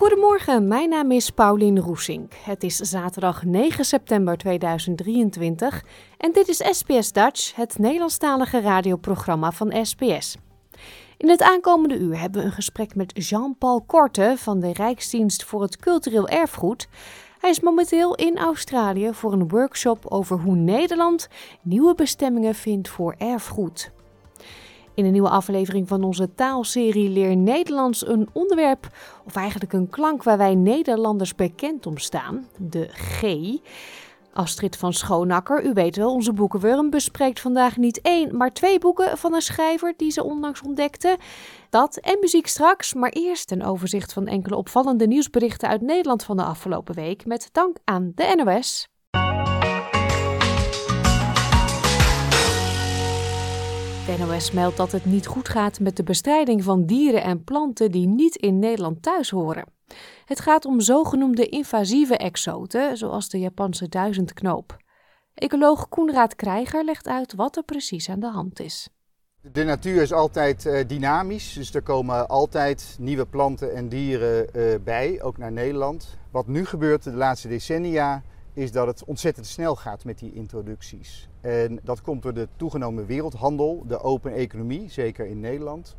Goedemorgen, mijn naam is Paulien Roesink. Het is zaterdag 9 september 2023 en dit is SBS Dutch, het Nederlandstalige radioprogramma van SBS. In het aankomende uur hebben we een gesprek met Jean-Paul Korte van de Rijksdienst voor het Cultureel Erfgoed. Hij is momenteel in Australië voor een workshop over hoe Nederland nieuwe bestemmingen vindt voor erfgoed. In een nieuwe aflevering van onze taalserie Leer Nederlands een onderwerp, of eigenlijk een klank waar wij Nederlanders bekend om staan, de G. Astrid van Schoonakker, u weet wel, onze boekenwurm, bespreekt vandaag niet één, maar twee boeken van een schrijver die ze onlangs ontdekte. Dat en muziek straks, maar eerst een overzicht van enkele opvallende nieuwsberichten uit Nederland van de afgelopen week, met dank aan de NOS. De NOS meldt dat het niet goed gaat met de bestrijding van dieren en planten die niet in Nederland thuis horen. Het gaat om zogenoemde invasieve exoten, zoals de Japanse duizendknoop. Ecoloog Koenraad Krijger legt uit wat er precies aan de hand is. De natuur is altijd uh, dynamisch, dus er komen altijd nieuwe planten en dieren uh, bij, ook naar Nederland. Wat nu gebeurt de laatste decennia is dat het ontzettend snel gaat met die introducties. En dat komt door de toegenomen wereldhandel, de open economie, zeker in Nederland.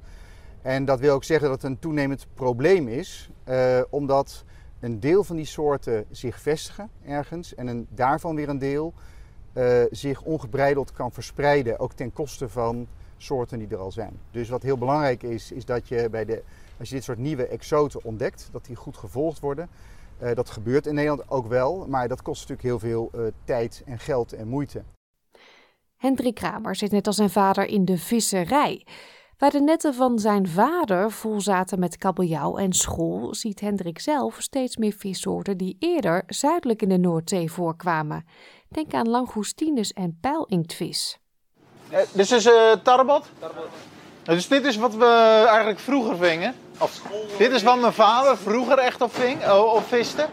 En dat wil ook zeggen dat het een toenemend probleem is, uh, omdat een deel van die soorten zich vestigen ergens en een, daarvan weer een deel uh, zich ongebreideld kan verspreiden, ook ten koste van soorten die er al zijn. Dus wat heel belangrijk is, is dat je bij de, als je dit soort nieuwe exoten ontdekt, dat die goed gevolgd worden. Uh, dat gebeurt in Nederland ook wel, maar dat kost natuurlijk heel veel tijd en geld en moeite. Hendrik Kramer zit net als zijn vader in de visserij. Waar de netten van zijn vader vol zaten met kabeljauw en school, ziet Hendrik zelf steeds meer vissoorten die eerder zuidelijk in de Noordzee voorkwamen. Denk aan langoustines en pijlinktvis. Eh, dit is uh, tarbot? Dus dit is wat we eigenlijk vroeger vingen. Of, dit is wat mijn vader vroeger echt op ving, uh, op viste.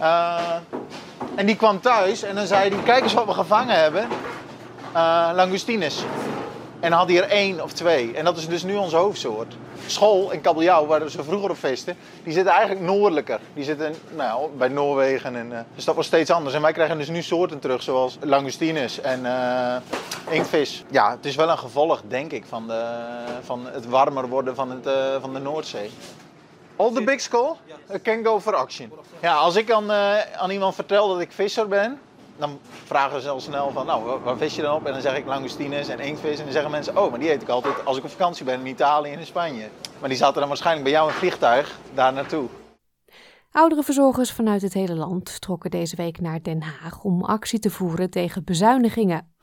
Uh, en die kwam thuis en dan zei hij, kijk eens wat we gevangen hebben. Uh, langoustines. En had hij er één of twee. En dat is dus nu onze hoofdsoort. School en kabeljauw, waar ze vroeger op visten, die zitten eigenlijk noordelijker. Die zitten nou, bij Noorwegen. En, uh, dus dat was steeds anders. En wij krijgen dus nu soorten terug, zoals langoustines en uh, inktvis. Ja, het is wel een gevolg, denk ik, van, de, van het warmer worden van, het, uh, van de Noordzee. All the big skull can go for action. Ja, als ik aan, aan iemand vertel dat ik visser ben, dan vragen ze al snel van, nou, waar vis je dan op? En dan zeg ik langoustines en inktvis. En dan zeggen mensen, oh, maar die eet ik altijd als ik op vakantie ben in Italië en in Spanje. Maar die zaten dan waarschijnlijk bij jou in vliegtuig daar naartoe. Oudere verzorgers vanuit het hele land trokken deze week naar Den Haag om actie te voeren tegen bezuinigingen.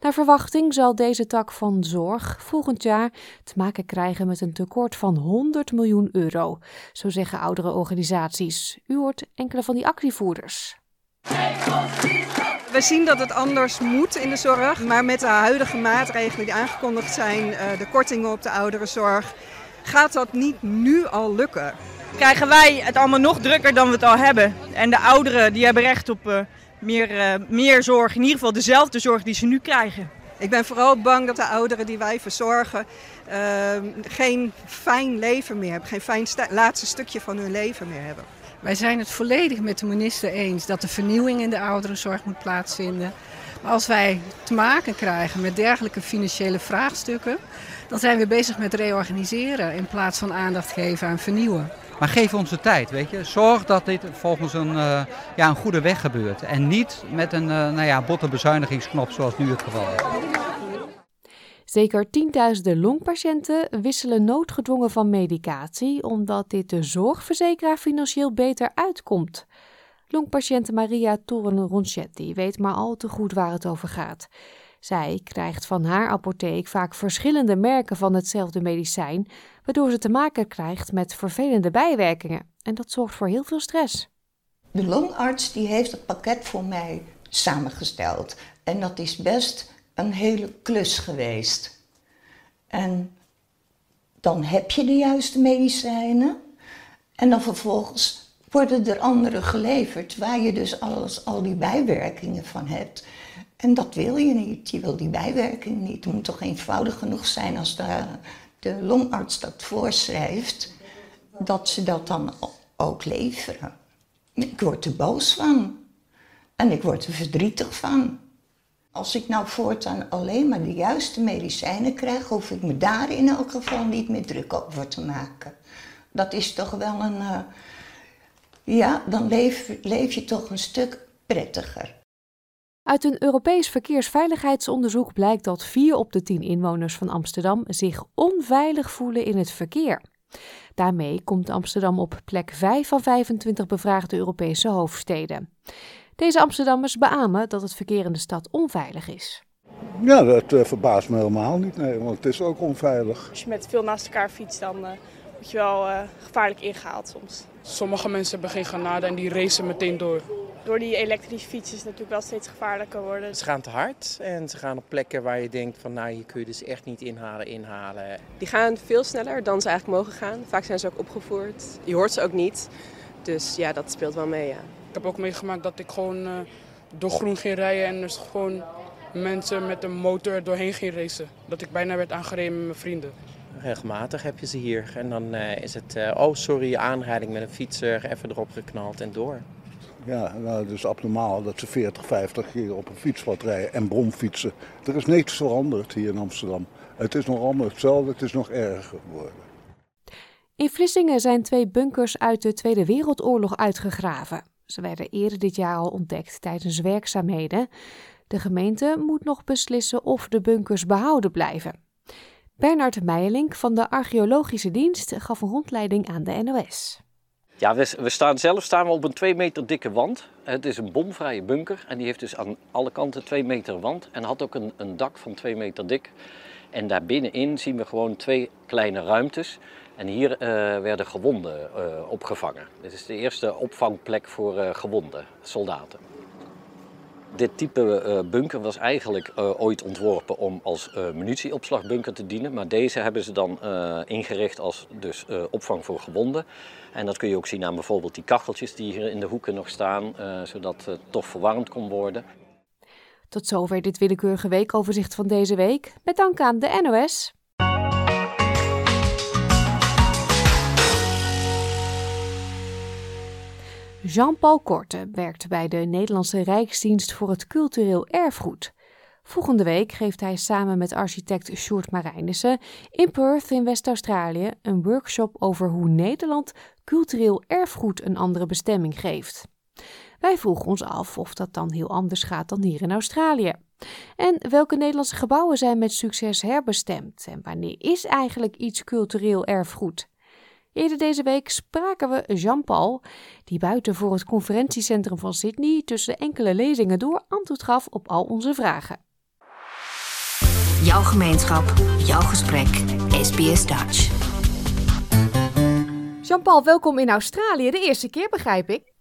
Naar verwachting zal deze tak van zorg volgend jaar te maken krijgen met een tekort van 100 miljoen euro, zo zeggen oudere organisaties. U hoort enkele van die actievoerders. We zien dat het anders moet in de zorg, maar met de huidige maatregelen die aangekondigd zijn, de kortingen op de ouderenzorg, gaat dat niet nu al lukken. Krijgen wij het allemaal nog drukker dan we het al hebben. En de ouderen die hebben recht op uh, meer, uh, meer zorg, in ieder geval dezelfde zorg die ze nu krijgen. Ik ben vooral bang dat de ouderen die wij verzorgen uh, geen fijn leven meer hebben, geen fijn laatste stukje van hun leven meer hebben. Wij zijn het volledig met de minister eens dat de vernieuwing in de ouderenzorg moet plaatsvinden. Maar als wij te maken krijgen met dergelijke financiële vraagstukken, dan zijn we bezig met reorganiseren in plaats van aandacht geven aan vernieuwen. Maar geef ons de tijd, weet je. Zorg dat dit volgens een, uh, ja, een goede weg gebeurt. En niet met een uh, nou ja, botte bezuinigingsknop zoals nu het geval is. Zeker tienduizenden longpatiënten wisselen noodgedwongen van medicatie omdat dit de zorgverzekeraar financieel beter uitkomt. Longpatiënt Maria Torren Ronchetti weet maar al te goed waar het over gaat. Zij krijgt van haar apotheek vaak verschillende merken van hetzelfde medicijn, waardoor ze te maken krijgt met vervelende bijwerkingen. En dat zorgt voor heel veel stress. De longarts die heeft het pakket voor mij samengesteld. En dat is best een hele klus geweest. En dan heb je de juiste medicijnen. En dan vervolgens worden er andere geleverd waar je dus alles, al die bijwerkingen van hebt. En dat wil je niet. Je wil die bijwerkingen niet. Het moet toch eenvoudig genoeg zijn als de, de longarts dat voorschrijft, dat ze dat dan ook leveren. Ik word er boos van. En ik word er verdrietig van. Als ik nou voortaan alleen maar de juiste medicijnen krijg, hoef ik me daar in elk geval niet meer druk over te maken. Dat is toch wel een. Uh, ja, dan leef, leef je toch een stuk prettiger. Uit een Europees verkeersveiligheidsonderzoek blijkt dat 4 op de 10 inwoners van Amsterdam zich onveilig voelen in het verkeer. Daarmee komt Amsterdam op plek 5 van 25 bevraagde Europese hoofdsteden. Deze Amsterdammers beamen dat het verkeer in de stad onveilig is. Ja, dat uh, verbaast me helemaal niet, nee, want het is ook onveilig. Als je met veel naast elkaar fietst, dan uh, word je wel uh, gevaarlijk ingehaald soms. Sommige mensen hebben geen genade en die racen meteen door. Door die elektrische fietsen is het natuurlijk wel steeds gevaarlijker worden. Ze gaan te hard en ze gaan op plekken waar je denkt van nou hier kun je dus echt niet inhalen, inhalen. Die gaan veel sneller dan ze eigenlijk mogen gaan. Vaak zijn ze ook opgevoerd. Je hoort ze ook niet. Dus ja, dat speelt wel mee, ja. Ik heb ook meegemaakt dat ik gewoon uh, door groen ging rijden en dus gewoon mensen met een motor doorheen ging racen. Dat ik bijna werd aangereden met mijn vrienden. Regelmatig heb je ze hier en dan uh, is het, uh, oh sorry, aanrijding met een fietser, even erop geknald en door. Ja, nou, het is abnormaal dat ze 40, 50 keer op een fietspad rijden en bromfietsen. Er is niks veranderd hier in Amsterdam. Het is nog allemaal hetzelfde, het is nog erger geworden. In Vlissingen zijn twee bunkers uit de Tweede Wereldoorlog uitgegraven. Ze werden eerder dit jaar al ontdekt tijdens werkzaamheden. De gemeente moet nog beslissen of de bunkers behouden blijven. Bernard Meijelink van de Archeologische Dienst gaf een rondleiding aan de NOS. Ja, we, we, staan zelf staan we op een 2 meter dikke wand. Het is een bomvrije bunker en die heeft dus aan alle kanten 2 meter wand en had ook een, een dak van 2 meter dik. En daar binnenin zien we gewoon twee kleine ruimtes. En hier uh, werden gewonden uh, opgevangen. Dit is de eerste opvangplek voor uh, gewonde soldaten. Dit type bunker was eigenlijk ooit ontworpen om als munitieopslagbunker te dienen. Maar deze hebben ze dan ingericht als dus, opvang voor gewonden. En dat kun je ook zien aan bijvoorbeeld die kacheltjes die hier in de hoeken nog staan. zodat het toch verwarmd kon worden. Tot zover dit willekeurige weekoverzicht van deze week. Met dank aan de NOS. Jean-Paul Korte werkt bij de Nederlandse Rijksdienst voor het Cultureel Erfgoed. Volgende week geeft hij samen met architect Sjoerd Marijnissen in Perth in West-Australië een workshop over hoe Nederland cultureel erfgoed een andere bestemming geeft. Wij vroegen ons af of dat dan heel anders gaat dan hier in Australië. En welke Nederlandse gebouwen zijn met succes herbestemd? En wanneer is eigenlijk iets cultureel erfgoed? Eerder deze week spraken we Jean-Paul, die buiten voor het conferentiecentrum van Sydney tussen enkele lezingen door antwoord gaf op al onze vragen. Jouw gemeenschap, jouw gesprek, SBS Dutch. Jean-Paul, welkom in Australië. De eerste keer, begrijp ik.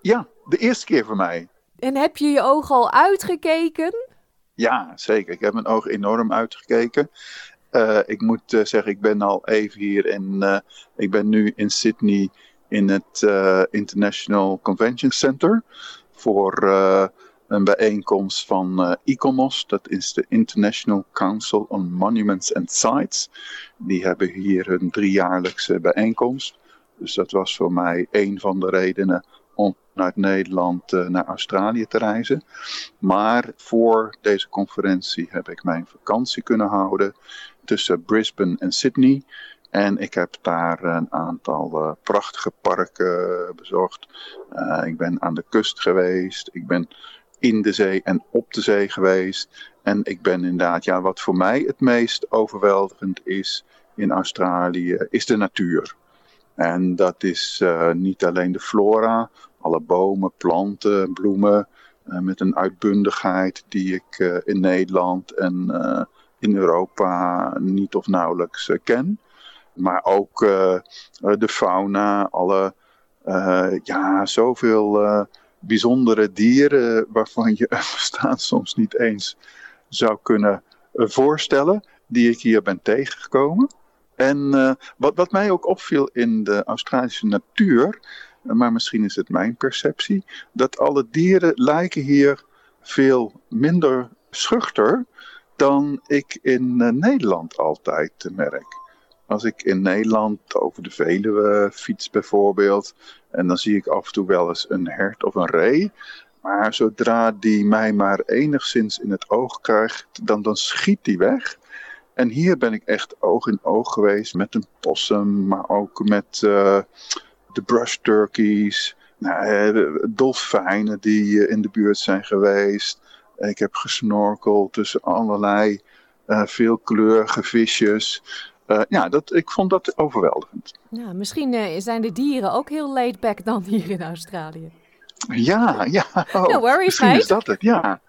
Ja, de eerste keer voor mij. En heb je je ogen al uitgekeken? Ja, zeker. Ik heb mijn ogen enorm uitgekeken. Uh, ik moet uh, zeggen, ik ben al even hier en uh, ik ben nu in Sydney in het International Convention Center voor een bijeenkomst van ICOMOS. Dat is de International Council on Monuments and Sites. Die hebben hier hun driejaarlijkse bijeenkomst. Dus dat was voor mij een van de redenen om vanuit Nederland naar Australië te reizen. Maar voor deze conferentie heb ik mijn vakantie kunnen houden tussen Brisbane en Sydney. En ik heb daar een aantal uh, prachtige parken bezocht. Uh, ik ben aan de kust geweest. Ik ben in de zee en op de zee geweest. En ik ben inderdaad, ja, wat voor mij het meest overweldigend is in Australië, is de natuur. En dat is niet alleen de flora, alle bomen, planten, bloemen, met een uitbundigheid die ik in Nederland en in Europa niet of nauwelijks ken. Maar ook de fauna, alle, ja, zoveel bijzondere dieren waarvan je het bestaan soms niet eens zou kunnen voorstellen, die ik hier ben tegengekomen. En wat, wat mij ook opviel in de Australische natuur, maar misschien is het mijn perceptie, dat alle dieren lijken hier veel minder schuchter dan ik in uh, Nederland altijd merk. Als ik in Nederland over de Veluwe fiets bijvoorbeeld, en dan zie ik af en toe wel eens een hert of een ree, maar zodra die mij maar enigszins in het oog krijgt, dan, dan schiet die weg. En hier ben ik echt oog in oog geweest met een possum, maar ook met uh, de brush turkeys, nou, dolfijnen die in de buurt zijn geweest. Ik heb gesnorkeld tussen allerlei uh, veelkleurige visjes. Uh, ja, dat, ik vond dat overweldigend. Ja, misschien zijn de dieren ook heel laid back dan hier in Australië. Ja, ja. Oh, no worries, misschien is dat het, ja.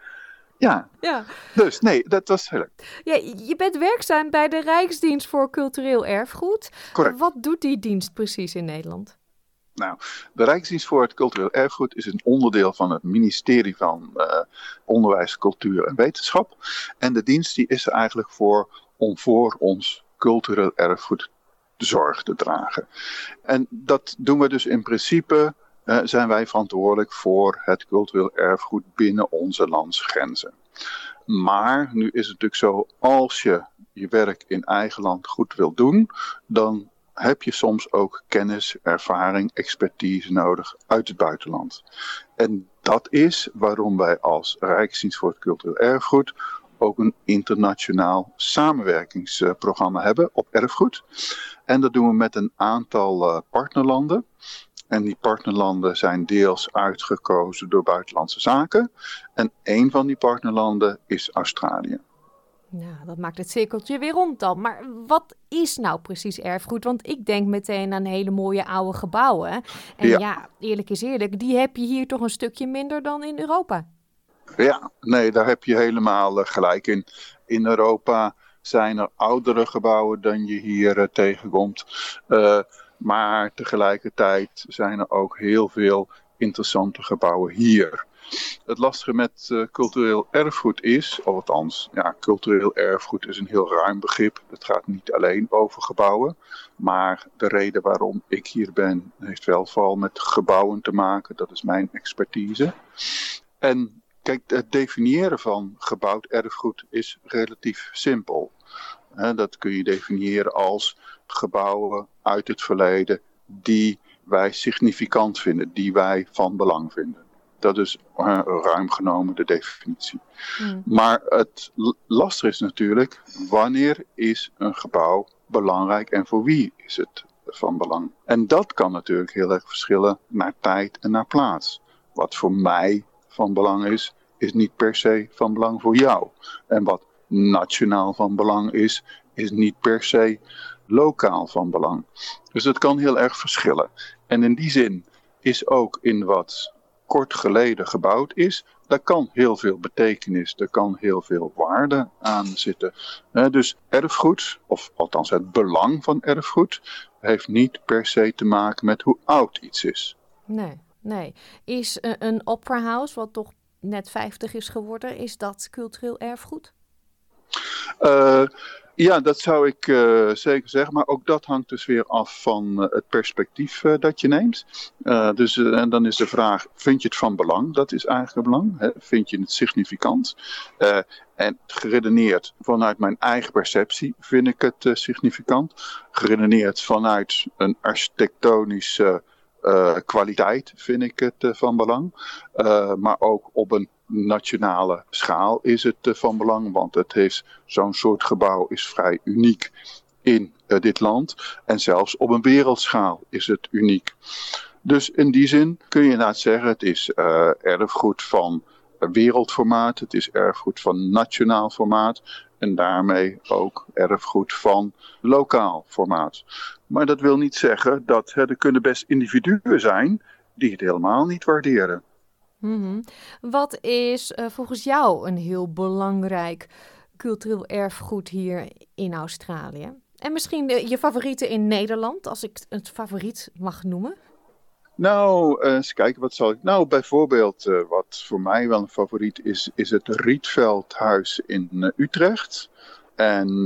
Ja. ja. Dus nee, dat was heel leuk. Ja, je bent werkzaam bij de Rijksdienst voor Cultureel Erfgoed. Correct. Wat doet die dienst precies in Nederland? Nou, de Rijksdienst voor het Cultureel Erfgoed is een onderdeel van het ministerie van uh, Onderwijs, Cultuur en Wetenschap. En de dienst die is er eigenlijk voor om voor ons cultureel erfgoed zorg te dragen. En dat doen we dus in principe uh, zijn wij verantwoordelijk voor het cultureel erfgoed binnen onze landsgrenzen. Maar nu is het natuurlijk zo, als je je werk in eigen land goed wil doen, dan heb je soms ook kennis, ervaring, expertise nodig uit het buitenland. En dat is waarom wij als Rijksdienst voor het Cultureel Erfgoed ook een internationaal samenwerkingsprogramma hebben op erfgoed. En dat doen we met een aantal uh, partnerlanden. En die partnerlanden zijn deels uitgekozen door buitenlandse zaken. En een van die partnerlanden is Australië. Nou, dat maakt het cirkeltje weer rond dan. Maar wat is nou precies erfgoed? Want ik denk meteen aan hele mooie oude gebouwen. En ja, ja eerlijk is eerlijk, die heb je hier toch een stukje minder dan in Europa. Ja, nee, daar heb je helemaal uh, gelijk in. In Europa zijn er oudere gebouwen dan je hier uh, tegenkomt. Uh, maar tegelijkertijd zijn er ook heel veel interessante gebouwen hier. Het lastige met uh, cultureel erfgoed is, althans, ja, cultureel erfgoed is een heel ruim begrip. Het gaat niet alleen over gebouwen. Maar de reden waarom ik hier ben, heeft wel vooral met gebouwen te maken. Dat is mijn expertise. En kijk, het definiëren van gebouwd erfgoed is relatief simpel. dat kun je definiëren als gebouwen uit het verleden die wij significant vinden, die wij van belang vinden. Dat is uh, ruim genomen de definitie. Mm. Maar het lastig is natuurlijk, wanneer is een gebouw belangrijk en voor wie is het van belang? En dat kan natuurlijk heel erg verschillen naar tijd en naar plaats. Wat voor mij van belang is, is niet per se van belang voor jou. En wat nationaal van belang is, is niet per se lokaal van belang. Dus het kan heel erg verschillen. En in die zin is ook in wat kort geleden gebouwd is, daar kan heel veel betekenis, er kan heel veel waarde aan zitten. dus erfgoed, of althans het belang van erfgoed, heeft niet per se te maken met hoe oud iets is. Nee, nee. Is een opera house, wat toch net 50 is geworden, is dat cultureel erfgoed? Uh, ja, dat zou ik uh, zeker zeggen. Maar ook dat hangt dus weer af van uh, het perspectief dat je neemt. dus en dan is de vraag: vind je het van belang? Dat is eigenlijk belang. Hè? Vind je het significant? en geredeneerd vanuit mijn eigen perceptie vind ik het significant. Geredeneerd vanuit een architectonische kwaliteit vind ik het van belang. maar ook op een nationale schaal is het van belang, want het heeft zo'n soort gebouw is vrij uniek in dit land en zelfs op een wereldschaal is het uniek. Dus in die zin kun je inderdaad zeggen het is erfgoed van wereldformaat, het is erfgoed van nationaal formaat en daarmee ook erfgoed van lokaal formaat. Maar dat wil niet zeggen dat er kunnen best individuen zijn die het helemaal niet waarderen. Mhm. Wat is uh, volgens jou een heel belangrijk cultureel erfgoed hier in Australië? En misschien de, je favorieten in Nederland, als ik het favoriet mag noemen? Nou, uh, eens kijken, wat zal ik. Nou, bijvoorbeeld, uh, wat voor mij wel een favoriet is, is het Rietveldhuis in uh, Utrecht. En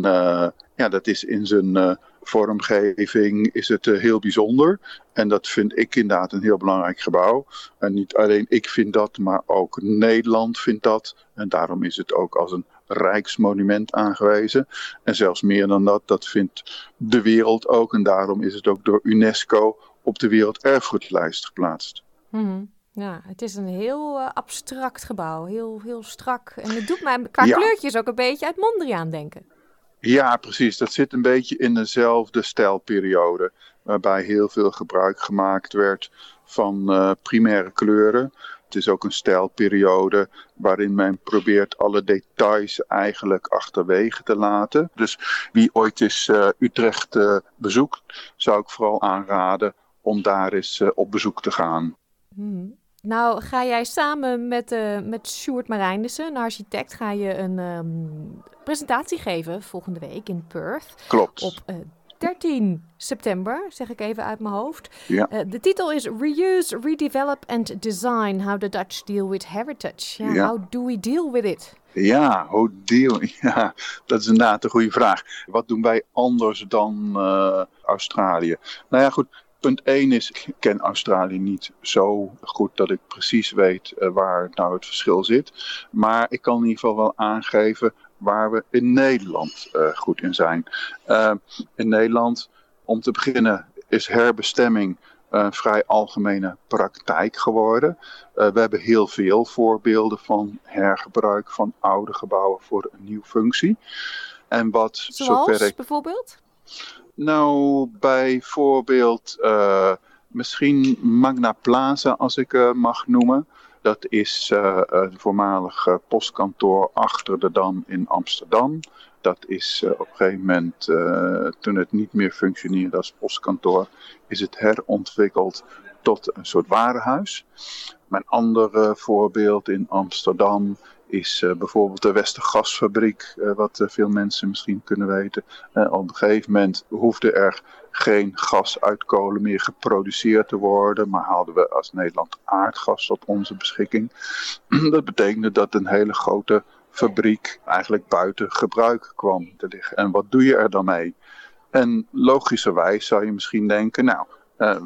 ja, dat is in zijn vormgeving is het heel bijzonder. En dat vind ik inderdaad een heel belangrijk gebouw. En niet alleen ik vind dat, maar ook Nederland vindt dat. En daarom is het ook als een rijksmonument aangewezen. En zelfs meer dan dat, dat vindt de wereld ook. En daarom is het ook door UNESCO op de werelderfgoedlijst geplaatst. Mm Ja, het is een heel uh, abstract gebouw, heel, heel strak. En het doet mij qua ja. kleurtjes ook een beetje uit Mondriaan denken. Ja, precies. Dat zit een beetje in dezelfde stijlperiode. Waarbij heel veel gebruik gemaakt werd van uh, primaire kleuren. Het is ook een stijlperiode waarin men probeert alle details eigenlijk achterwege te laten. Dus wie ooit eens uh, Utrecht bezoekt, zou ik vooral aanraden om daar eens uh, op bezoek te gaan. Hmm. Nou, ga jij samen met, uh, met Sjoerd Marijnissen, een architect, ga je een um, presentatie geven volgende week in Perth. Klopt. Op uh, 13 september, zeg ik even uit mijn hoofd. Ja. Uh, de titel is Reuse, Redevelop and Design, How the Dutch Deal with Heritage. Ja, Ja. How do we deal with it? Ja, hoe deal? Ja, dat is inderdaad een goede vraag. Wat doen wij anders dan Australië? Nou ja, goed. Punt 1 is, ik ken Australië niet zo goed dat ik precies weet uh, waar nou het verschil zit. Maar ik kan in ieder geval wel aangeven waar we in Nederland uh, goed in zijn. Uh, in Nederland, om te beginnen, is herbestemming een vrij algemene praktijk geworden. Uh, we hebben heel veel voorbeelden van hergebruik van oude gebouwen voor een nieuwe functie. En wat Zoals zover ik... bijvoorbeeld? Nou, bijvoorbeeld uh, misschien Magna Plaza, als ik uh, mag noemen. Dat is uh, het voormalige postkantoor achter de Dam in Amsterdam. Dat is op een gegeven moment, toen het niet meer functioneerde als postkantoor, is het herontwikkeld tot een soort warenhuis. Mijn andere voorbeeld in Amsterdam is uh, bijvoorbeeld de Westergasfabriek, uh, wat uh, veel mensen misschien kunnen weten. op een gegeven moment hoefde er geen gas uit kolen meer geproduceerd te worden, maar hadden we als Nederland aardgas tot onze beschikking. dat betekende dat een hele grote fabriek eigenlijk buiten gebruik kwam te liggen. En wat doe je er dan mee? En logischerwijs zou je misschien denken, nou,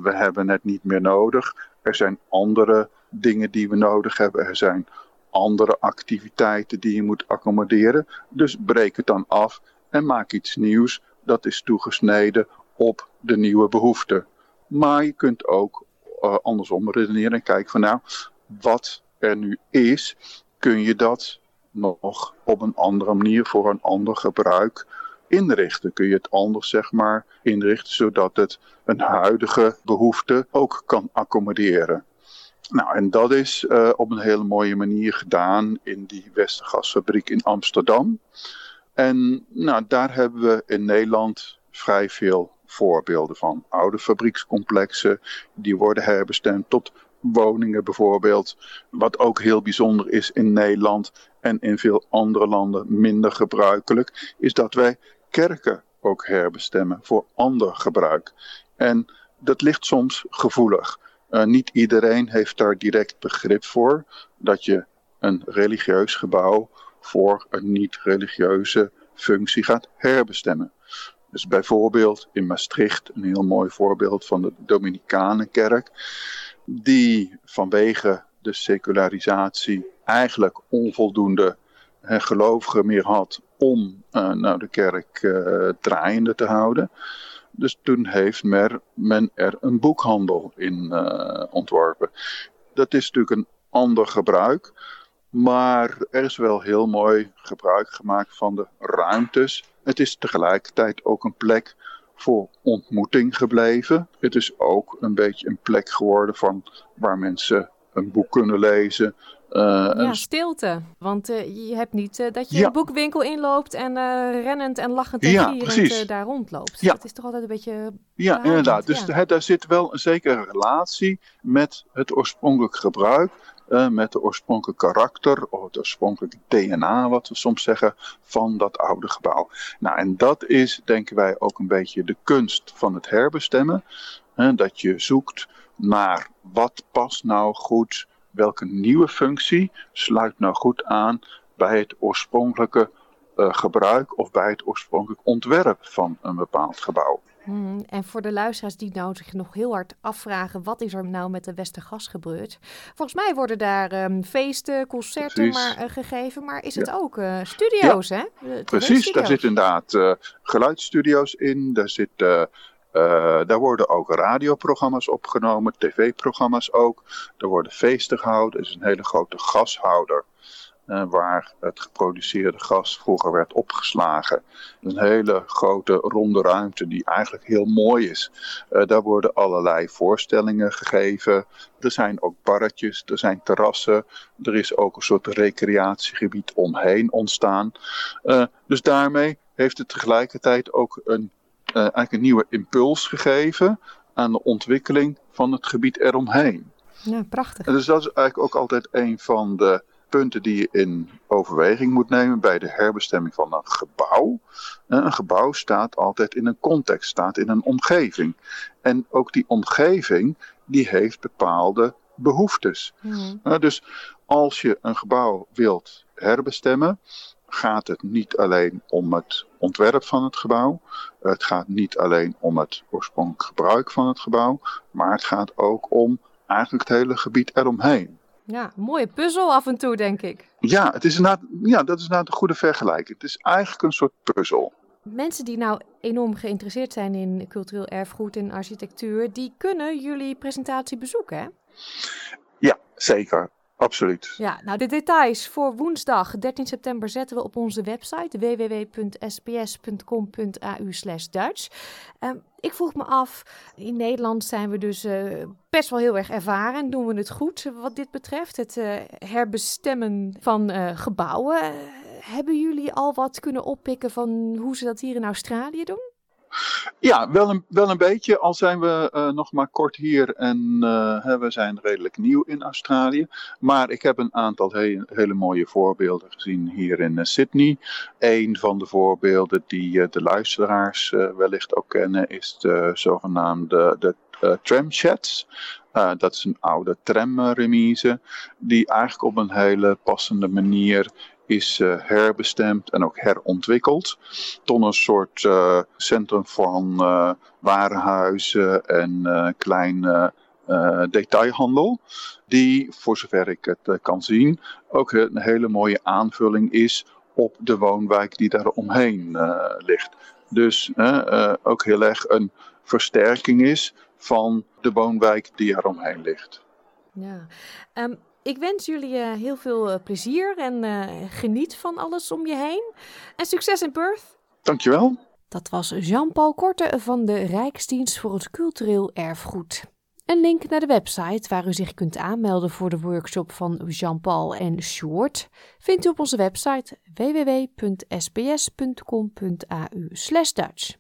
we hebben het niet meer nodig. Er zijn andere dingen die we nodig hebben. Er zijn andere activiteiten die je moet accommoderen. Dus breek het dan af en maak iets nieuws dat is toegesneden op de nieuwe behoeften. Maar je kunt ook uh, andersom redeneren en kijken van nou, wat er nu is, kun je dat nog op een andere manier voor een ander gebruik inrichten. Kun je het anders zeg maar inrichten zodat het een huidige behoefte ook kan accommoderen. Nou, en dat is uh, op een hele mooie manier gedaan in die Westergasfabriek in Amsterdam. En nou, daar hebben we in Nederland vrij veel voorbeelden van. Oude fabriekscomplexen, die worden herbestemd tot woningen bijvoorbeeld. Wat ook heel bijzonder is in Nederland en in veel andere landen minder gebruikelijk, is dat wij kerken ook herbestemmen voor ander gebruik. En dat ligt soms gevoelig. Uh, niet iedereen heeft daar direct begrip voor dat je een religieus gebouw voor een niet-religieuze functie gaat herbestemmen. Dus bijvoorbeeld in Maastricht, een heel mooi voorbeeld van de Dominicanenkerk, die vanwege de secularisatie eigenlijk onvoldoende gelovigen meer had om uh, nou, de kerk draaiende te houden. Dus toen heeft men er een boekhandel in uh, ontworpen. Dat is natuurlijk een ander gebruik. Maar er is wel heel mooi gebruik gemaakt van de ruimtes. Het is tegelijkertijd ook een plek voor ontmoeting gebleven. Het is ook een beetje een plek geworden van waar mensen een boek kunnen lezen, ja, en stilte. Want uh, je hebt niet uh, dat je Ja. een boekwinkel inloopt en rennend en lachend en Ja, gierend daar rondloopt. Ja. Dat is toch altijd een beetje... Ja, inderdaad. Dus ja. daar zit wel een zekere relatie met het oorspronkelijk gebruik, eh, met het oorspronkelijke karakter of het oorspronkelijke DNA, wat we soms zeggen, van dat oude gebouw. Nou, en dat is, denken wij, ook een beetje de kunst van het herbestemmen. Hè, dat je zoekt naar wat past nou goed, welke nieuwe functie sluit nou goed aan bij het oorspronkelijke eh, gebruik of bij het oorspronkelijk ontwerp van een bepaald gebouw. Hmm, en voor de luisteraars die nou zich nog heel hard afvragen, wat is er nou met de Westergas gebeurd? Volgens mij worden daar ehm, feesten, concerten maar, eh, gegeven, maar is Ja. het ook eh, studio's, hè? De Precies, daar zitten inderdaad geluidsstudio's in, daar, zit, eh, daar worden ook radioprogramma's opgenomen, tv-programma's ook. Er worden feesten gehouden, er is een hele grote gashouder. eh, waar het geproduceerde gas vroeger werd opgeslagen. Een hele grote ronde ruimte die eigenlijk heel mooi is. Eh, daar worden allerlei voorstellingen gegeven. Er zijn ook barretjes, er zijn terrassen. Er is ook een soort recreatiegebied omheen ontstaan. Dus daarmee heeft het tegelijkertijd ook een, eh, eigenlijk een nieuwe impuls gegeven aan de ontwikkeling van het gebied eromheen. Ja, prachtig. En dus dat is eigenlijk ook altijd een van de punten die je in overweging moet nemen bij de herbestemming van een gebouw. Eh, Een gebouw staat altijd in een context, staat in een omgeving. En ook die omgeving die heeft bepaalde behoeftes. Eh, Dus als je een gebouw wilt herbestemmen, gaat het niet alleen om het ontwerp van het gebouw. Het gaat niet alleen om het oorspronkelijk gebruik van het gebouw. Maar het gaat ook om eigenlijk het hele gebied eromheen. Ja, mooie puzzel af en toe, denk ik. Ja, het is ja, dat is inderdaad een goede vergelijking. Het is eigenlijk een soort puzzel. Mensen die nou enorm geïnteresseerd zijn in cultureel erfgoed en architectuur, die kunnen jullie presentatie bezoeken, hè? Ja, zeker. Absoluut. Ja, nou de details voor woensdag 13 september zetten we op onze website www.sps.com.au Dutch. Ehm, ik vroeg me af, in Nederland zijn we dus eh, best wel heel erg ervaren en doen we het goed wat dit betreft. Het eh, herbestemmen van eh, gebouwen. Hebben jullie al wat kunnen oppikken van hoe ze dat hier in Australië doen? Ja, wel een, wel een beetje. Al zijn we eh, nog maar kort hier en eh, we zijn redelijk nieuw in Australië. Maar ik heb een aantal he- hele mooie voorbeelden gezien hier in eh, Sydney. Een van de voorbeelden die de luisteraars wellicht ook kennen is de zogenaamde de, tramsheds. Eh, dat is een oude tramremise die eigenlijk op een hele passende manier is eh, herbestemd en ook herontwikkeld tot een soort eh, centrum van eh, warenhuizen en kleine detailhandel. Die, voor zover ik het kan zien, ook een hele mooie aanvulling is op de woonwijk die daar omheen ligt. Dus ook heel erg een versterking is van de woonwijk die eromheen ligt. Ja. Ehm, ik wens jullie eh, heel veel eh, plezier en eh, geniet van alles om je heen. En succes in Perth. Dankjewel. Dat was Jean-Paul Korte van de Rijksdienst voor het Cultureel Erfgoed. Een link naar de website waar u zich kunt aanmelden voor de workshop van Jean-Paul en Sjoerd vindt u op onze website www.sbs.com.au Dutch.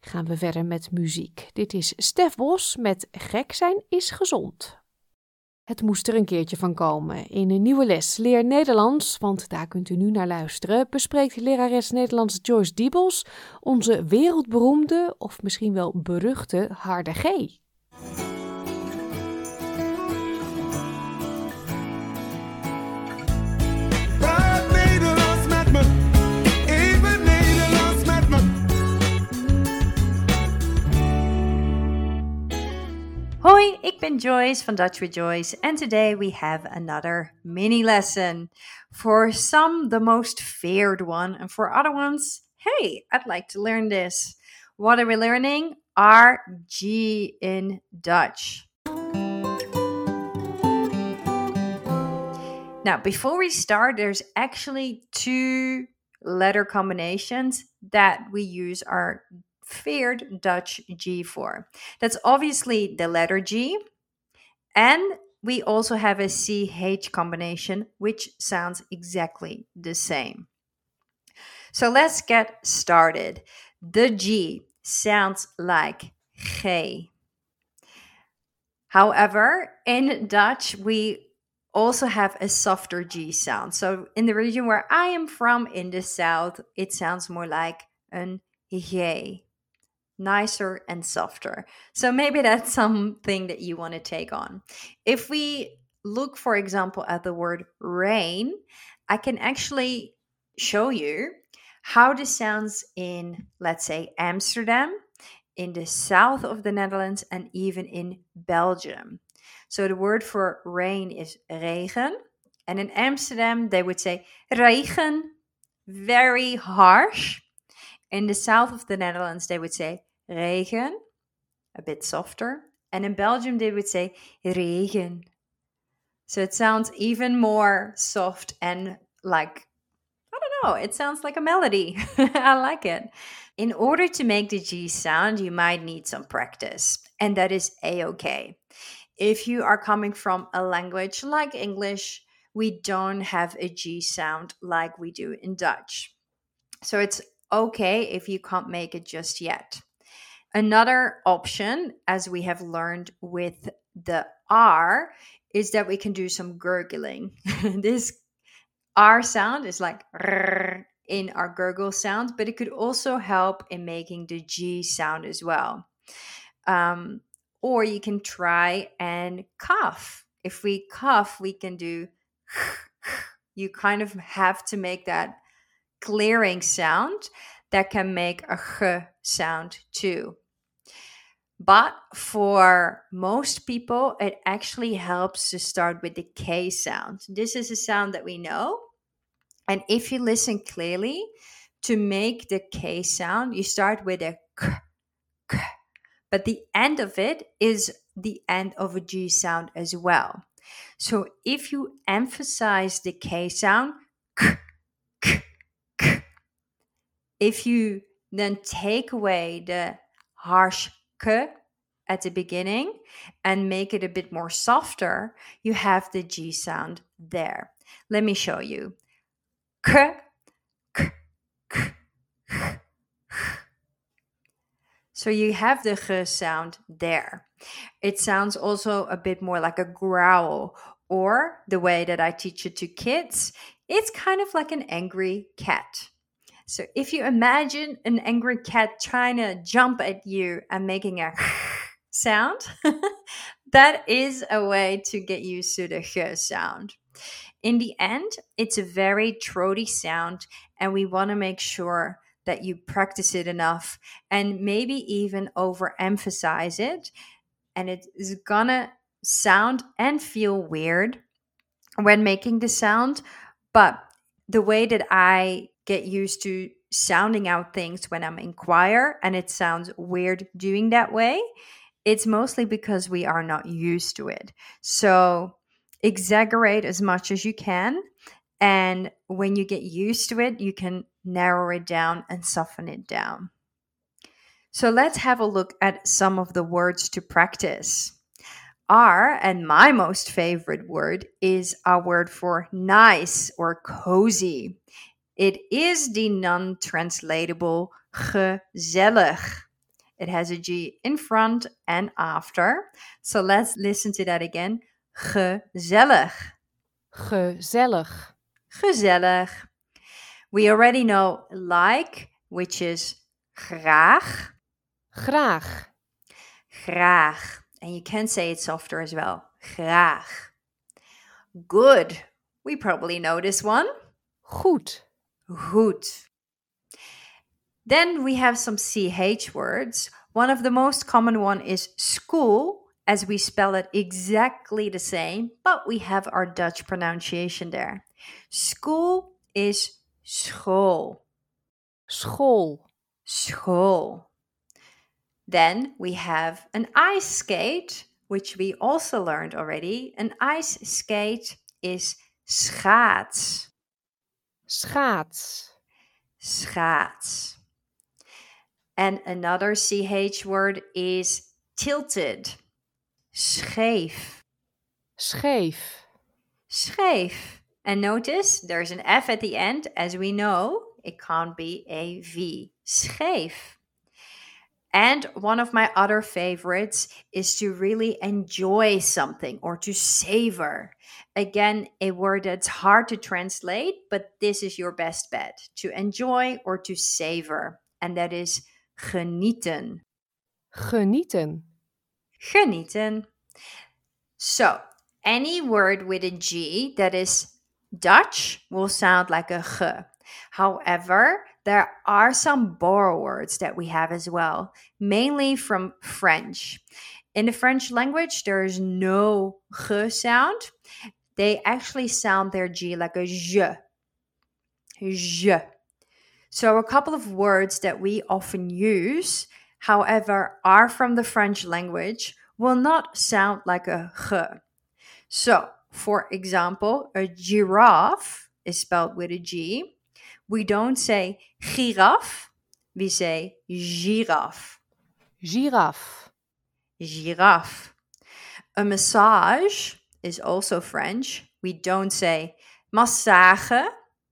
Gaan we verder met muziek. Dit is Stef Bos met Gek zijn is gezond. Het moest er een keertje van komen. In een nieuwe les Leer Nederlands, want daar kunt u nu naar luisteren, bespreekt lerares Nederlands Joyce Diebels onze wereldberoemde, of misschien wel beruchte, harde G. Hoi, ik ben Joyce van Dutch with Joyce, and today we have another mini lesson. For some, the most feared one, and for other ones, hey, I'd like to learn this. What are we learning? RG in Dutch. Now, before we start, there's actually two letter combinations that we use our feared Dutch G4. That's obviously the letter G and we also have a CH combination, which sounds exactly the same. So let's get started. The G sounds like G. However, in Dutch, we also have a softer G sound. So in the region where I am from, in the south, it sounds more like an G nicer and softer. So maybe that's something that you want to take on. If we look, for example, at the word rain, I can actually show you how this sounds in, let's say, Amsterdam, in the south of the Netherlands, and even in Belgium. So the word for rain is regen. And in Amsterdam, they would say regen, very harsh. In the south of the Netherlands, they would say regen, a bit softer. And in Belgium, they would say regen. So it sounds even more soft and like, I don't know, it sounds like a melody. I like it. In order to make the G sound, you might need some practice, and that is a okay. If you are coming from a language like English, we don't have a G sound like we do in Dutch. So it's okay if you can't make it just yet. Another option, as we have learned with the R, is that we can do some gurgling. this R sound is like in our gurgle sound, but it could also help in making the G sound as well. Um, or you can try and cough. If we cough, we can do, you kind of have to make that clearing sound that can make a h sound too. But for most people, it actually helps to start with the K sound. This is a sound that we know. And if you listen clearly, to make the K sound, you start with a K, K. But the end of it is the end of a G sound as well. So if you emphasize the K sound, K, K, K, if you then take away the harsh at the beginning and make it a bit more softer, you have the G sound there. Let me show you. K, k, k, k, so you have the g sound there. It sounds also a bit more like a growl, or the way that I teach it to kids, it's kind of like an angry cat. So if you imagine an angry cat trying to jump at you and making a sound, that is a way to get used to the sh sound. In the end, it's a very throaty sound, and we want to make sure that you practice it enough and maybe even overemphasize it. And it is gonna sound and feel weird when making the sound, but the way that I get used to sounding out things when I'm in choir and it sounds weird doing that way, it's mostly because we are not used to it. So exaggerate as much as you can. And when you get used to it, you can narrow it down and soften it down. So let's have a look at some of the words to practice. Our, and my most favorite word, is our word for nice or cozy. It is the non translatable gezellig. It has a G in front and after. So let's listen to that again. Gezellig. Gezellig. Gezellig. We already know like, which is graag. Graag. Graag. And you can say it softer as well. Graag. Good. We probably know this one. Goed. Goed. Then we have some CH words. One of the most common one is school, as we spell it exactly the same, but we have our Dutch pronunciation there. School is school. School. School. Then we have an ice skate, which we also learned already. An ice skate is schaats. Schaats. Schaats. And another CH word is tilted. Scheef. Scheef. Scheef. And notice there's an F at the end. As we know, it can't be a V. Scheef. And one of my other favorites is to really enjoy something or to savor. Again, a word that's hard to translate, but this is your best bet to enjoy or to savor. And that is genieten. Genieten. Genieten. So, any word with a G that is Dutch will sound like a g. However, there are some borrow words that we have as well, mainly from French. In the French language, there is no g sound. They actually sound their G like a je. Je. So, a couple of words that we often use, however, are from the French language, will not sound like a g. So, for example, a giraffe is spelled with a G. We don't say giraffe, we say giraffe. Giraffe. Giraffe. A massage is also French. We don't say massage,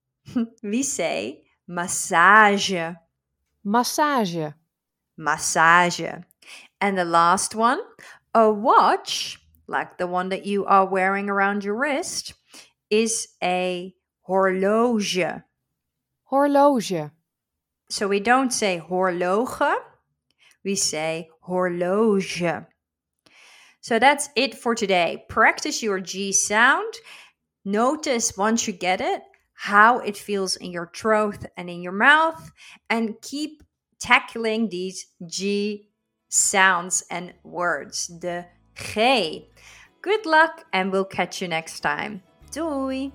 we say massage. Massage. Massage. And the last one, a watch, like the one that you are wearing around your wrist, is a horloge. Horloge. So we don't say horloge, we say horloge. So that's it for today. Practice your G sound. Notice once you get it how it feels in your throat and in your mouth, and keep tackling these G sounds and words. The G. Good luck, and we'll catch you next time. Doei!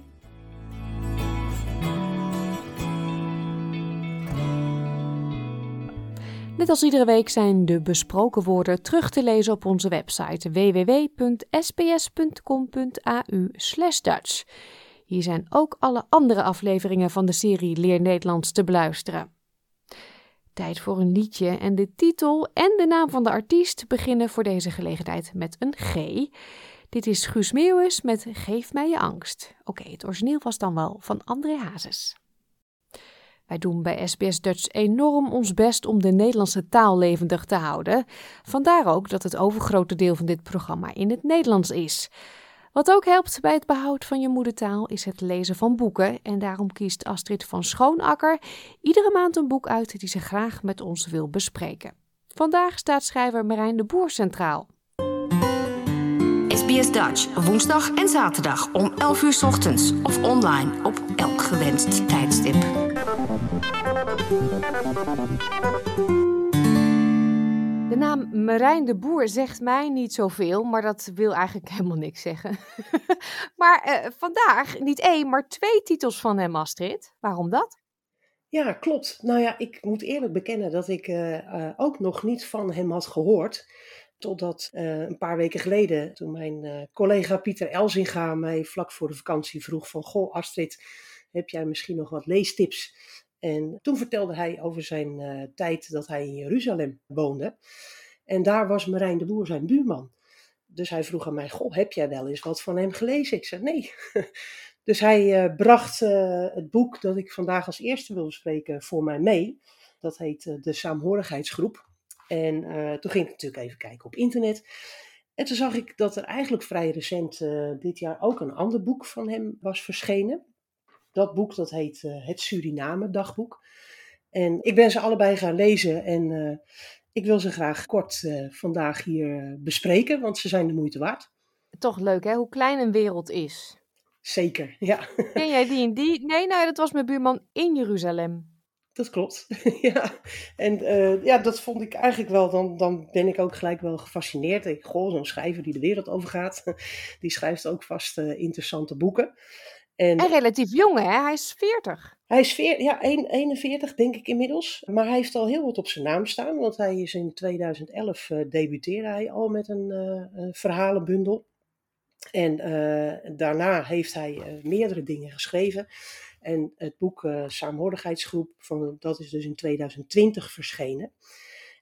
Net als iedere week zijn de besproken woorden terug te lezen op onze website www.sbs.com.au/dutch. Hier zijn ook alle andere afleveringen van de serie Leer Nederlands te beluisteren. Tijd voor een liedje en de titel en de naam van de artiest beginnen voor deze gelegenheid met een G. Dit is Guus Meeuwis met Geef mij je angst. Oké, het origineel was dan wel van André Hazes. Wij doen bij SBS Dutch enorm ons best om de Nederlandse taal levendig te houden. Vandaar ook dat het overgrote deel van dit programma in het Nederlands is. Wat ook helpt bij het behoud van je moedertaal is het lezen van boeken. En daarom kiest Astrid van Schoonakker iedere maand een boek uit die ze graag met ons wil bespreken. Vandaag staat schrijver Marijn de Boer centraal. SBS Dutch, woensdag en zaterdag om 11 uur ochtends of online op elk gewenst tijdstip. De naam Marijn de Boer zegt mij niet zoveel, maar dat wil eigenlijk helemaal niks zeggen. maar eh, vandaag niet één, maar twee titels van hem, Astrid. Waarom dat? Ja, klopt. Nou ja, ik moet eerlijk bekennen dat ik eh, eh, ook nog niet van hem had gehoord. Totdat een paar weken geleden, toen mijn collega Pieter Elzinga mij vlak voor de vakantie vroeg van... Goh Astrid, heb jij misschien nog wat leestips? En toen vertelde hij over zijn eh, tijd dat hij in Jeruzalem woonde. En daar was Marijn de Boer zijn buurman. Dus hij vroeg aan mij, goh, heb jij wel eens wat van hem gelezen? Ik zei, nee. dus hij eh, bracht eh, het boek dat ik vandaag als eerste wil bespreken voor mij mee. Dat heet De Saamhorigheidsgroep. En toen ging ik natuurlijk even kijken op internet. En toen zag ik dat er eigenlijk vrij recent dit jaar ook een ander boek van hem was verschenen. Dat boek dat heet eh, Het Suriname Dagboek. En ik ben ze allebei gaan lezen en eh, ik wil ze graag kort eh, vandaag hier bespreken, want ze zijn de moeite waard. Toch leuk hè, hoe klein een wereld is. Zeker, ja. Ken jij die en die? Nee, nou, dat was mijn buurman in Jeruzalem. Dat klopt. ja. En ja, dat vond ik eigenlijk wel, dan, dan ben ik ook gelijk wel gefascineerd. Ik, goh, zo'n schrijver die de wereld overgaat, die schrijft ook vast interessante boeken. En, En relatief jong hè, hij is 40. Hij is veer, ja, een- 41 denk ik inmiddels. Maar hij heeft al heel wat op zijn naam staan. Want hij is in 2011 eh, debuteerde hij al met een eh, verhalenbundel. En eh, daarna heeft hij meerdere dingen geschreven. En het boek Saamhorigheidsgroep, van, dat is dus in 2020 verschenen.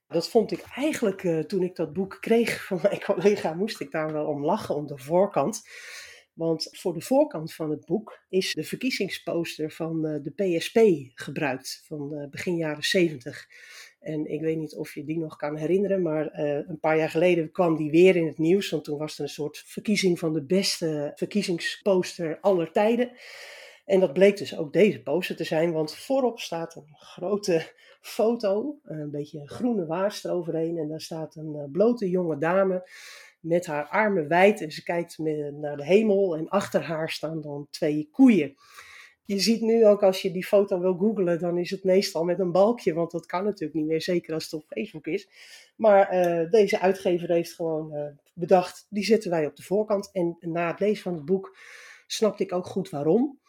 Dat vond ik eigenlijk, toen ik dat boek kreeg van mijn collega, moest ik daar wel om lachen, om de voorkant. Want voor de voorkant van het boek is de verkiezingsposter van uh, de PSP gebruikt, van uh, begin jaren 70. En ik weet niet of je die nog kan herinneren, maar een paar jaar geleden kwam die weer in het nieuws. Want toen was er een soort verkiezing van de beste verkiezingsposter aller tijden. En dat bleek dus ook deze poster te zijn, want voorop staat een grote foto, een beetje groene waas eroverheen. En daar staat een eh, blote jonge dame met haar armen wijd en ze kijkt naar de hemel. En achter haar staan dan twee koeien. Je ziet nu ook als je die foto wil googlen, dan is het meestal met een balkje, want dat kan natuurlijk niet meer, zeker als het op Facebook is. Maar uh, deze uitgever heeft gewoon uh, bedacht, die zetten wij op de voorkant. En na het lezen van het boek snapte ik ook goed waarom.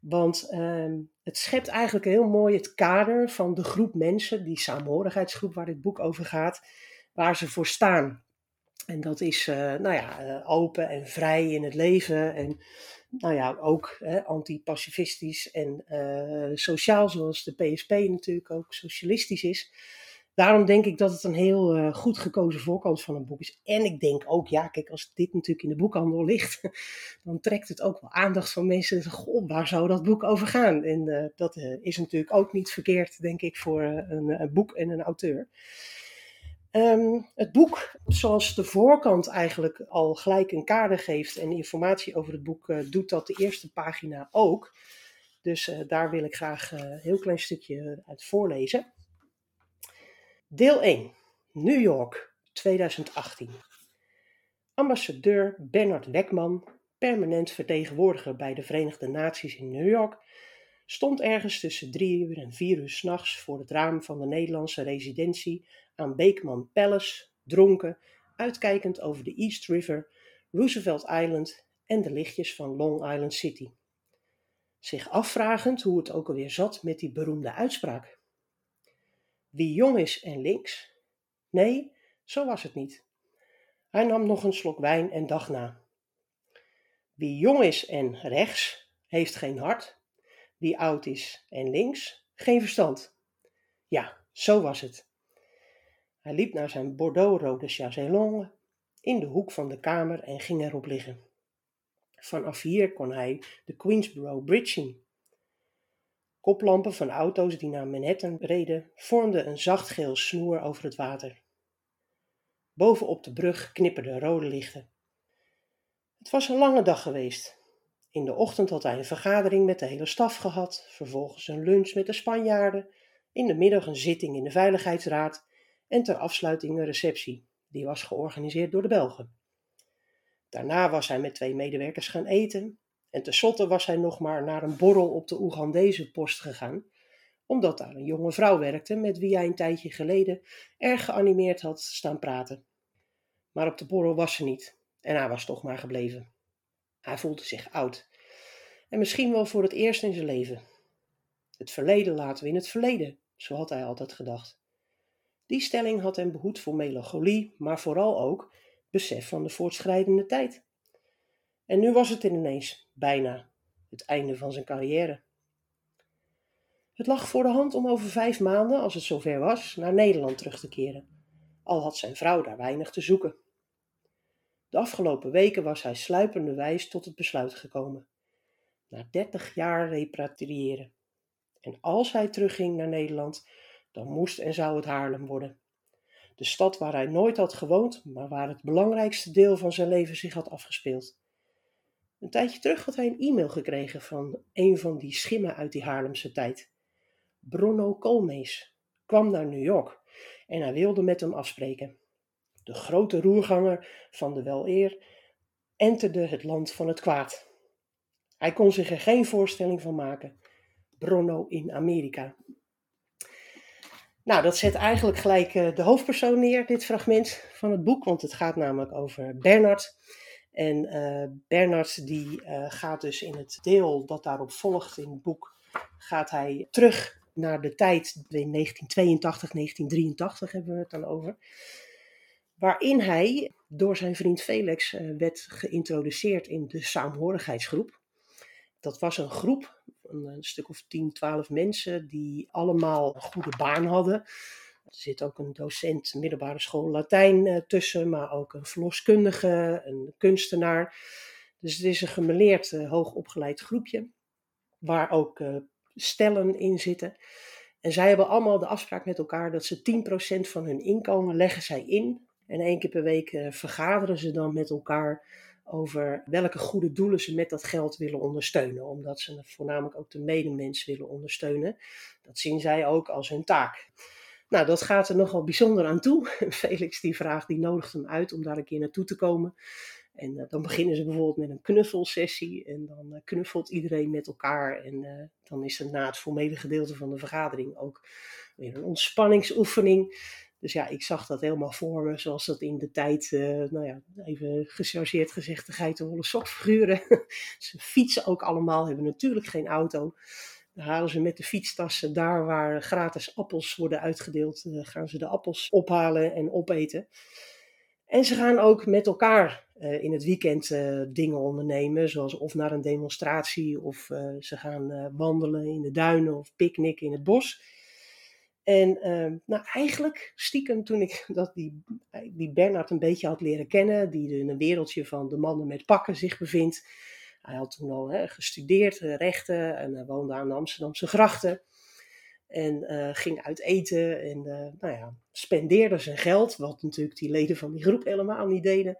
Want uh, het schept eigenlijk heel mooi het kader van de groep mensen, die saamhorigheidsgroep waar dit boek over gaat, waar ze voor staan. En dat is, uh, nou ja, uh, open en vrij in het leven en, nou ja, ook antipacifistisch en uh, sociaal, zoals de PSP natuurlijk ook socialistisch is daarom denk ik dat het een heel goed gekozen voorkant van een boek is. En ik denk ook, ja, kijk, als dit natuurlijk in de boekhandel ligt, dan trekt het ook wel aandacht van mensen. Goh, waar zou dat boek over gaan? En dat is natuurlijk ook niet verkeerd, denk ik, voor een, een, boek en een auteur. Um, het boek, zoals de voorkant eigenlijk al gelijk een kader geeft en informatie over het boek, doet dat de eerste pagina ook. Dus daar wil ik graag een heel klein stukje uit voorlezen. Deel 1. New York, 2018. Ambassadeur Bernard Lekman, permanent vertegenwoordiger bij de Verenigde Naties in New York, stond ergens tussen drie uur en vier uur s'nachts voor het raam van de Nederlandse residentie aan Beekman Palace, dronken, uitkijkend over de East River, Roosevelt Island en de lichtjes van Long Island City. Zich afvragend hoe het ook alweer zat met die beroemde uitspraak. Wie jong is en links? Nee, zo was het niet. Hij nam nog een slok wijn en dacht na. Wie jong is en rechts, heeft geen hart. Wie oud is en links, geen verstand. Ja, zo was het. Hij liep naar zijn bordeauxrode chaiselongue in de hoek van de kamer en ging erop liggen. Vanaf hier kon hij de Queensboro Bridge zien. Koplampen van auto's die naar Manhattan reden vormden een zacht geel snoer over het water. Bovenop de brug knipperden rode lichten. Het was een lange dag geweest. In de ochtend had hij een vergadering met de hele staf gehad, vervolgens een lunch met de Spanjaarden, in de middag een zitting in de Veiligheidsraad en ter afsluiting een receptie, die was georganiseerd door de Belgen. Daarna was hij met twee medewerkers gaan eten en tenslotte was hij nog maar naar een borrel op de Oegandese post gegaan, omdat daar een jonge vrouw werkte met wie hij een tijdje geleden erg geanimeerd had staan praten. Maar op de borrel was ze niet en hij was toch maar gebleven. Hij voelde zich oud en misschien wel voor het eerst in zijn leven. Het verleden laten we in het verleden, zo had hij altijd gedacht. Die stelling had hem behoed voor melancholie, maar vooral ook besef van de voortschrijdende tijd. En nu was het ineens bijna het einde van zijn carrière. Het lag voor de hand om over vijf maanden, als het zover was, naar Nederland terug te keren, al had zijn vrouw daar weinig te zoeken. De afgelopen weken was hij sluipenderwijs tot het besluit gekomen. Na dertig jaar repatriëren. En als hij terugging naar Nederland, dan moest en zou het Haarlem worden. De stad waar hij nooit had gewoond, maar waar het belangrijkste deel van zijn leven zich had afgespeeld. Een tijdje terug had hij een e-mail gekregen van een van die schimmen uit die Haarlemse tijd. Bruno Koolmees kwam naar New York en hij wilde met hem afspreken. De grote roerganger van de weleer enterde het land van het kwaad. Hij kon zich er geen voorstelling van maken. Bruno in Amerika. Nou, dat zet eigenlijk gelijk eh, de hoofdpersoon neer, dit fragment van het boek, want het gaat namelijk over Bernard. En uh, Bernard die uh, gaat dus in het deel dat daarop volgt in het boek, gaat hij terug naar de tijd in 1982, 1983 hebben we het dan over. Waarin hij door zijn vriend Felix werd geïntroduceerd in de saamhorigheidsgroep. Dat was een groep, een, een stuk of 10, 12 mensen die allemaal een goede baan hadden Er zit ook een docent middelbare school Latijn eh, tussen, maar ook een verloskundige, een kunstenaar. Dus het is een gemeleerd, uh, hoogopgeleid groepje, waar ook stellen in zitten. En zij hebben allemaal de afspraak met elkaar dat ze 10% van hun inkomen leggen zij in. En één keer per week vergaderen ze dan met elkaar over welke goede doelen ze met dat geld willen ondersteunen. Omdat ze voornamelijk ook de medemens willen ondersteunen. Dat zien zij ook als hun taak. Nou, dat gaat er nogal bijzonder aan toe. Felix die vraagt, die nodigt hem uit om daar een keer naartoe te komen. En uh, dan beginnen ze bijvoorbeeld met een knuffelsessie. En dan uh, knuffelt iedereen met elkaar. En uh, dan is er na het formele gedeelte van de vergadering ook weer een ontspanningsoefening. Dus ja, ik zag dat helemaal voor me, zoals dat in de tijd, nou ja, even gechargeerd gezegd, de geitenwolle sokfiguren. ze fietsen ook allemaal, hebben natuurlijk geen auto. Dan halen ze met de fietstassen daar waar gratis appels worden uitgedeeld, gaan ze de appels ophalen en opeten. En ze gaan ook met elkaar uh, in het weekend dingen ondernemen, zoals of naar een demonstratie, of ze gaan wandelen in de duinen of picknicken in het bos. En ehm, nou, eigenlijk stiekem toen ik dat die, die Bernard een beetje had leren kennen, die in een wereldje van de mannen met pakken zich bevindt. Hij had toen al hè, gestudeerd, rechten, en woonde aan de Amsterdamse grachten. En uh, ging uit eten en nou ja, spendeerde zijn geld, wat natuurlijk die leden van die groep helemaal niet deden.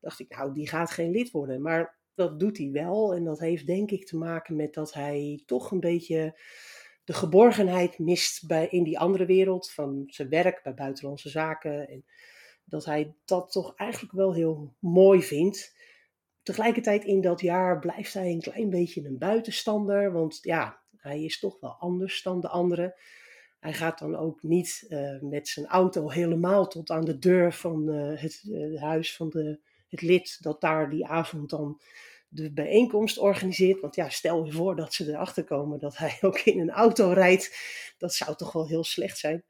Dacht ik, nou, die gaat geen lid worden. Maar dat doet hij wel. En dat heeft denk ik te maken met dat hij toch een beetje de geborgenheid mist bij, in die andere wereld van zijn werk bij buitenlandse zaken. En dat hij dat toch eigenlijk wel heel mooi vindt. Tegelijkertijd in dat jaar blijft hij een klein beetje een buitenstander. Want ja, hij is toch wel anders dan de anderen. Hij gaat dan ook niet uh, met zijn auto helemaal tot aan de deur van uh, het uh, huis van de, het lid dat daar die avond dan de bijeenkomst organiseert. Want ja, stel je voor dat ze erachter komen dat hij ook in een auto rijdt. Dat zou toch wel heel slecht zijn.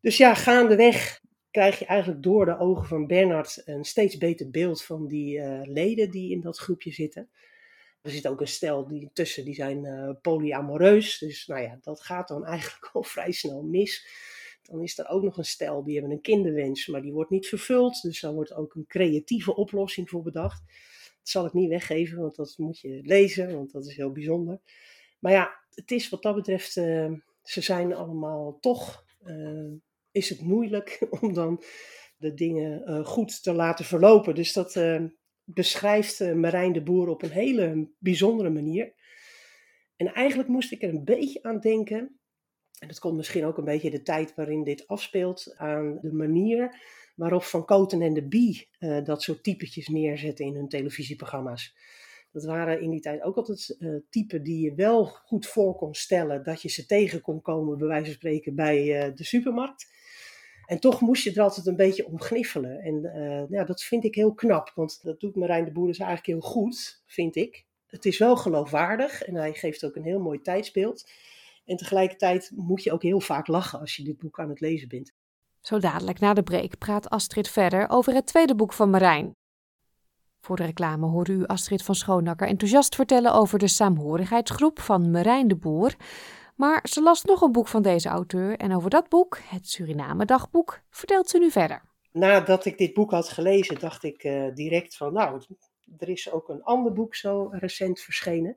Dus ja, gaandeweg krijg je eigenlijk door de ogen van Bernard een steeds beter beeld van die leden die in dat groepje zitten. Er zit ook een stel die tussen, die zijn uh, polyamoreus. Dus nou ja, dat gaat dan eigenlijk al vrij snel mis. Dan is er ook nog een stel, die hebben een kinderwens, maar die wordt niet vervuld. Dus daar wordt ook een creatieve oplossing voor bedacht. Dat zal ik niet weggeven, want dat moet je lezen, want dat is heel bijzonder. Maar ja, het is wat dat betreft, uh, ze zijn allemaal toch, uh, is het moeilijk om dan de dingen goed te laten verlopen. Dus dat beschrijft Marijn de Boer op een hele bijzondere manier. En eigenlijk moest ik er een beetje aan denken, en dat komt misschien ook een beetje de tijd waarin dit afspeelt, aan de manier waarop Van Koten en de Bie uh, dat soort typetjes neerzetten in hun televisieprogramma's. Dat waren in die tijd ook altijd uh, typen die je wel goed voor kon stellen dat je ze tegen kon komen, bij wijze van spreken, bij uh, de supermarkt. En toch moest je er altijd een beetje om gniffelen. En ja, dat vind ik heel knap, want dat doet Marijn de Boer dus eigenlijk heel goed, vind ik. Het is wel geloofwaardig en hij geeft ook een heel mooi tijdsbeeld. En tegelijkertijd moet je ook heel vaak lachen als je dit boek aan het lezen bent. Zo dadelijk na de break praat Astrid verder over het tweede boek van Marijn. Voor de reclame hoorde u Astrid van Schoonakker enthousiast vertellen over de saamhorigheidsgroep van Marijn de Boer. Maar ze las nog een boek van deze auteur en over dat boek, het Suriname Dagboek, vertelt ze nu verder. Nadat ik dit boek had gelezen, dacht ik uh, direct van, nou, er is ook een ander boek zo recent verschenen.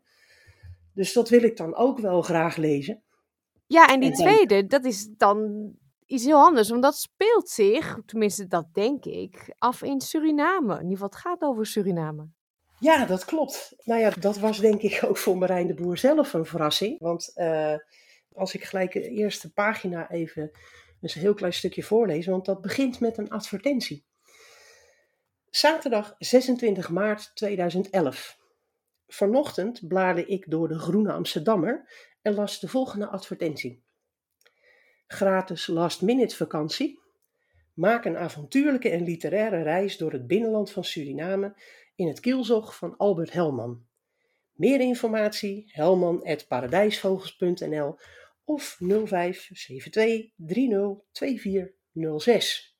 Dus dat wil ik dan ook wel graag lezen. Ja, en die en tweede, dat is dan iets heel anders, want dat speelt zich, tenminste dat denk ik, af in Suriname. In ieder geval, het gaat over Suriname. Ja, dat klopt. Nou ja, dat was denk ik ook voor Marijn de Boer zelf een verrassing. Want uh, als ik gelijk de eerste pagina even een heel klein stukje voorlees, want dat begint met een advertentie. Zaterdag 26 maart 2011. Vanochtend blaarde ik door de Groene Amsterdammer en las de volgende advertentie. Gratis last minute vakantie. Maak een avontuurlijke en literaire reis door het binnenland van Suriname in het kielzog van Albert Helman. Meer informatie helman.paradijsvogels.nl of 0572 302406.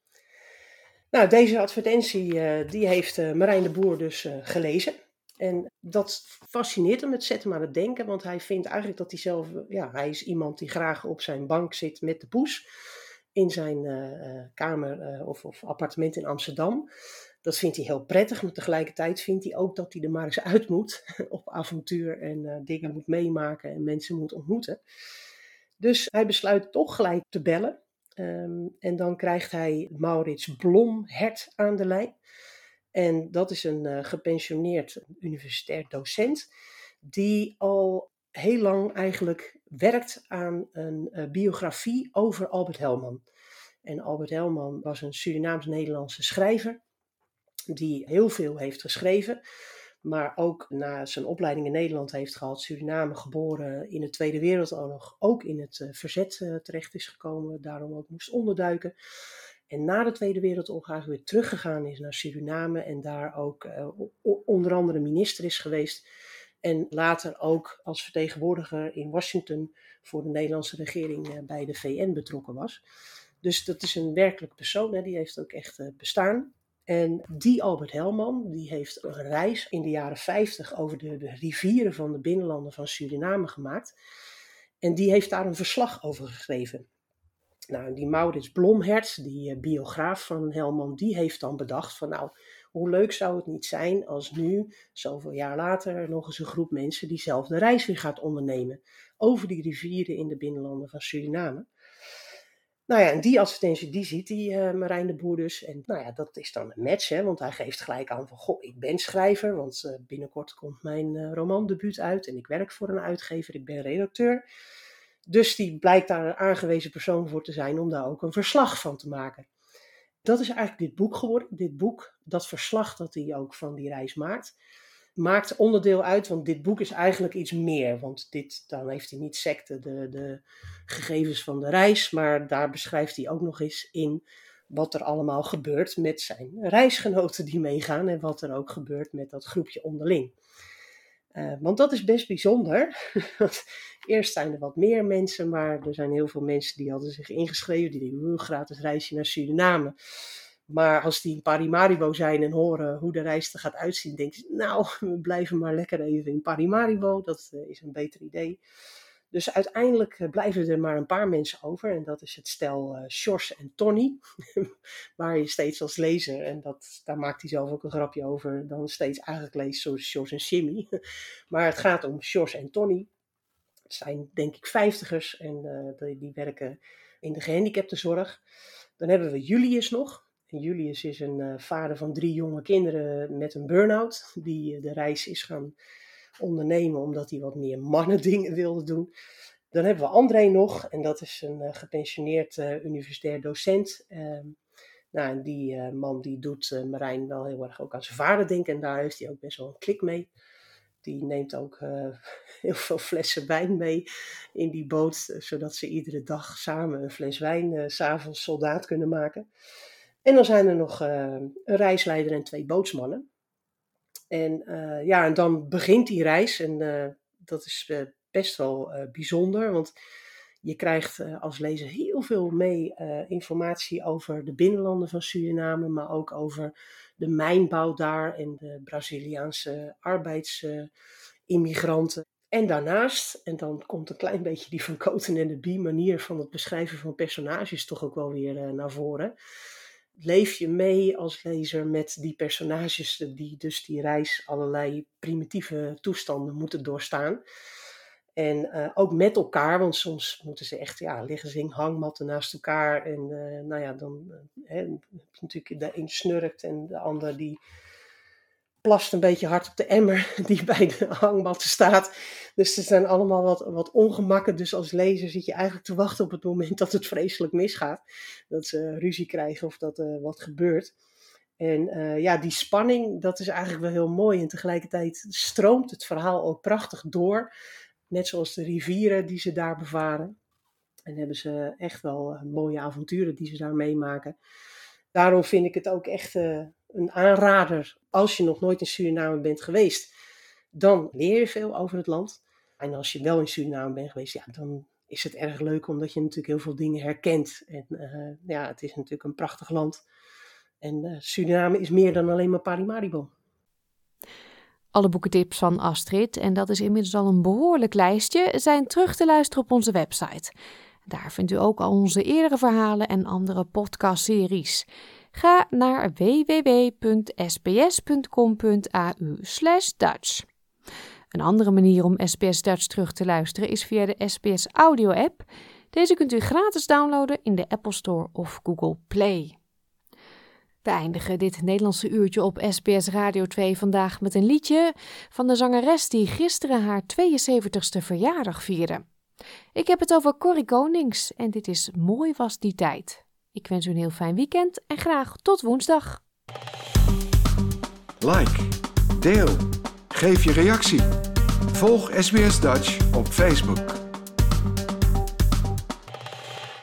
Nou, deze advertentie uh, die heeft uh, Marijn de Boer dus uh, gelezen. En dat fascineert hem, het zet hem aan het denken, want hij vindt eigenlijk dat hij zelf, ja, hij is iemand die graag op zijn bank zit met de poes. in zijn eh, eh, kamer eh, of, of appartement in Amsterdam. Dat vindt hij heel prettig, maar tegelijkertijd vindt hij ook dat hij er maar eens uit moet op avontuur en dingen moet meemaken en mensen moet ontmoeten. Dus hij besluit toch gelijk te bellen. Ehm, en dan krijgt hij Maurits Blomhert aan de lijn. En dat is een gepensioneerd universitair docent die al heel lang eigenlijk werkt aan een uh, biografie over Albert Helman. En Albert Helman was een Surinaams-Nederlandse schrijver die heel veel heeft geschreven, maar ook na zijn opleiding in Nederland heeft gehad, Suriname geboren in de Tweede Wereldoorlog, ook in het uh, verzet terecht is gekomen, daarom ook moest onderduiken. En na de Tweede Wereldoorlog eigenlijk weer teruggegaan is naar Suriname en daar ook onder andere minister is geweest en later ook als vertegenwoordiger in Washington voor de Nederlandse regering eh, bij de VN betrokken was. Dus dat is een werkelijk persoon, hè, die heeft ook echt eh, bestaan. En die Albert Helman, die heeft een reis in de jaren 50 over de, de rivieren van de binnenlanden van Suriname gemaakt. En die heeft daar een verslag over geschreven. Nou, die Maurits Blomhert, die uh, biograaf van Helman, die heeft dan bedacht van nou, hoe leuk zou het niet zijn als nu, zoveel jaar later, nog eens een groep mensen diezelfde reis weer gaat ondernemen. Over die rivieren in de binnenlanden van Suriname. Nou ja, en die advertentie die ziet die uh, Marijn de Boer dus. En nou ja, dat is dan een match, hè, want hij geeft gelijk aan van, goh, ik ben schrijver, want uh, binnenkort komt mijn uh, romandebuut uit en ik werk voor een uitgever, ik ben redacteur. Dus die blijkt daar een aangewezen persoon voor te zijn om daar ook een verslag van te maken. Dat is eigenlijk dit boek geworden. Dit boek, dat verslag dat hij ook van die reis maakt, maakt onderdeel uit, want dit boek is eigenlijk iets meer. Want dit, dan heeft hij niet secte de, de gegevens van de reis, maar daar beschrijft hij ook nog eens in wat er allemaal gebeurt met zijn reisgenoten die meegaan en wat er ook gebeurt met dat groepje onderling. Uh, want dat is best bijzonder. Eerst zijn er wat meer mensen, maar er zijn heel veel mensen die hadden zich ingeschreven. Die denken, gratis reisje naar Suriname. Maar als die in Parimaribo zijn en horen hoe de reis er gaat uitzien, denken ze, nou, we blijven maar lekker even in Parimaribo. Dat uh, is een beter idee. Dus uiteindelijk uh, blijven er maar een paar mensen over. En dat is het stel uh, en Tony. waar je steeds als lezer, en dat, daar maakt hij zelf ook een grapje over, dan steeds eigenlijk leest zoals Sjors en Jimmy. maar het gaat om Sjors en Tony. Het zijn denk ik vijftigers en uh, die, die, werken in de gehandicaptenzorg. Dan hebben we Julius nog. En Julius is een vader van drie jonge kinderen met een burn-out. Die de reis is gaan ondernemen omdat hij wat meer mannendingen wilde doen. Dan hebben we André nog. En dat is een gepensioneerd universitair docent. Ehm, nou, die man die doet Marijn wel heel erg ook aan zijn vader denken. En daar heeft hij ook best wel een klik mee. Die neemt ook heel veel flessen wijn mee in die boot, eh, zodat ze iedere dag samen een fles wijn s'avonds soldaat kunnen maken. En dan zijn er nog een reisleider en twee bootsmannen. En ja, en dan begint die reis en dat is best wel bijzonder, want je krijgt als lezer heel veel mee informatie over de binnenlanden van Suriname, maar ook over de mijnbouw daar en de Braziliaanse arbeidsimmigranten. en daarnaast, en dan komt een klein beetje die van Koten en de Bie manier van het beschrijven van personages toch ook wel weer naar voren. Leef je mee als lezer met die personages die dus die reis allerlei primitieve toestanden moeten doorstaan. En uh, ook met elkaar, want soms moeten ze echt, ja, liggen ze in hangmatten naast elkaar. En uh, nou ja, dan uh, heb je natuurlijk de een snurkt en de ander die plast een beetje hard op de emmer die bij de hangmatten staat. Dus er zijn allemaal wat, wat ongemakken. Dus als lezer zit je eigenlijk te wachten op het moment dat het vreselijk misgaat. Dat ze ruzie krijgen of dat er wat gebeurt. En ja, die spanning, dat is eigenlijk wel heel mooi. En tegelijkertijd stroomt het verhaal ook prachtig door. Net zoals de rivieren die ze daar bevaren. En hebben ze echt wel uh, mooie avonturen die ze daar meemaken. Daarom vind ik het ook echt een aanrader. Als je nog nooit in Suriname bent geweest, dan leer je veel over het land. En als je wel in Suriname bent geweest, ja, dan is het erg leuk omdat je natuurlijk heel veel dingen herkent. En uh, ja, het is natuurlijk een prachtig land. En Suriname is meer dan alleen maar Parimaribo alle boekentips van Astrid, en dat is inmiddels al een behoorlijk lijstje, zijn terug te luisteren op onze website. Daar vindt u ook al onze eerdere verhalen en andere podcastseries. Ga naar www.sbs.com.au Dutch. Een andere manier om SBS Dutch terug te luisteren is via de SBS Audio app. Deze kunt u gratis downloaden in de Apple Store of Google Play. We eindigen dit Nederlandse uurtje op SBS Radio 2 vandaag met een liedje van de zangeres die gisteren haar 72ste verjaardag vierde. Ik heb het over Corrie Konings en dit is Mooi was die tijd. Ik wens u een heel fijn weekend en graag tot woensdag. Like, deel, geef je reactie. Volg SBS Dutch op Facebook.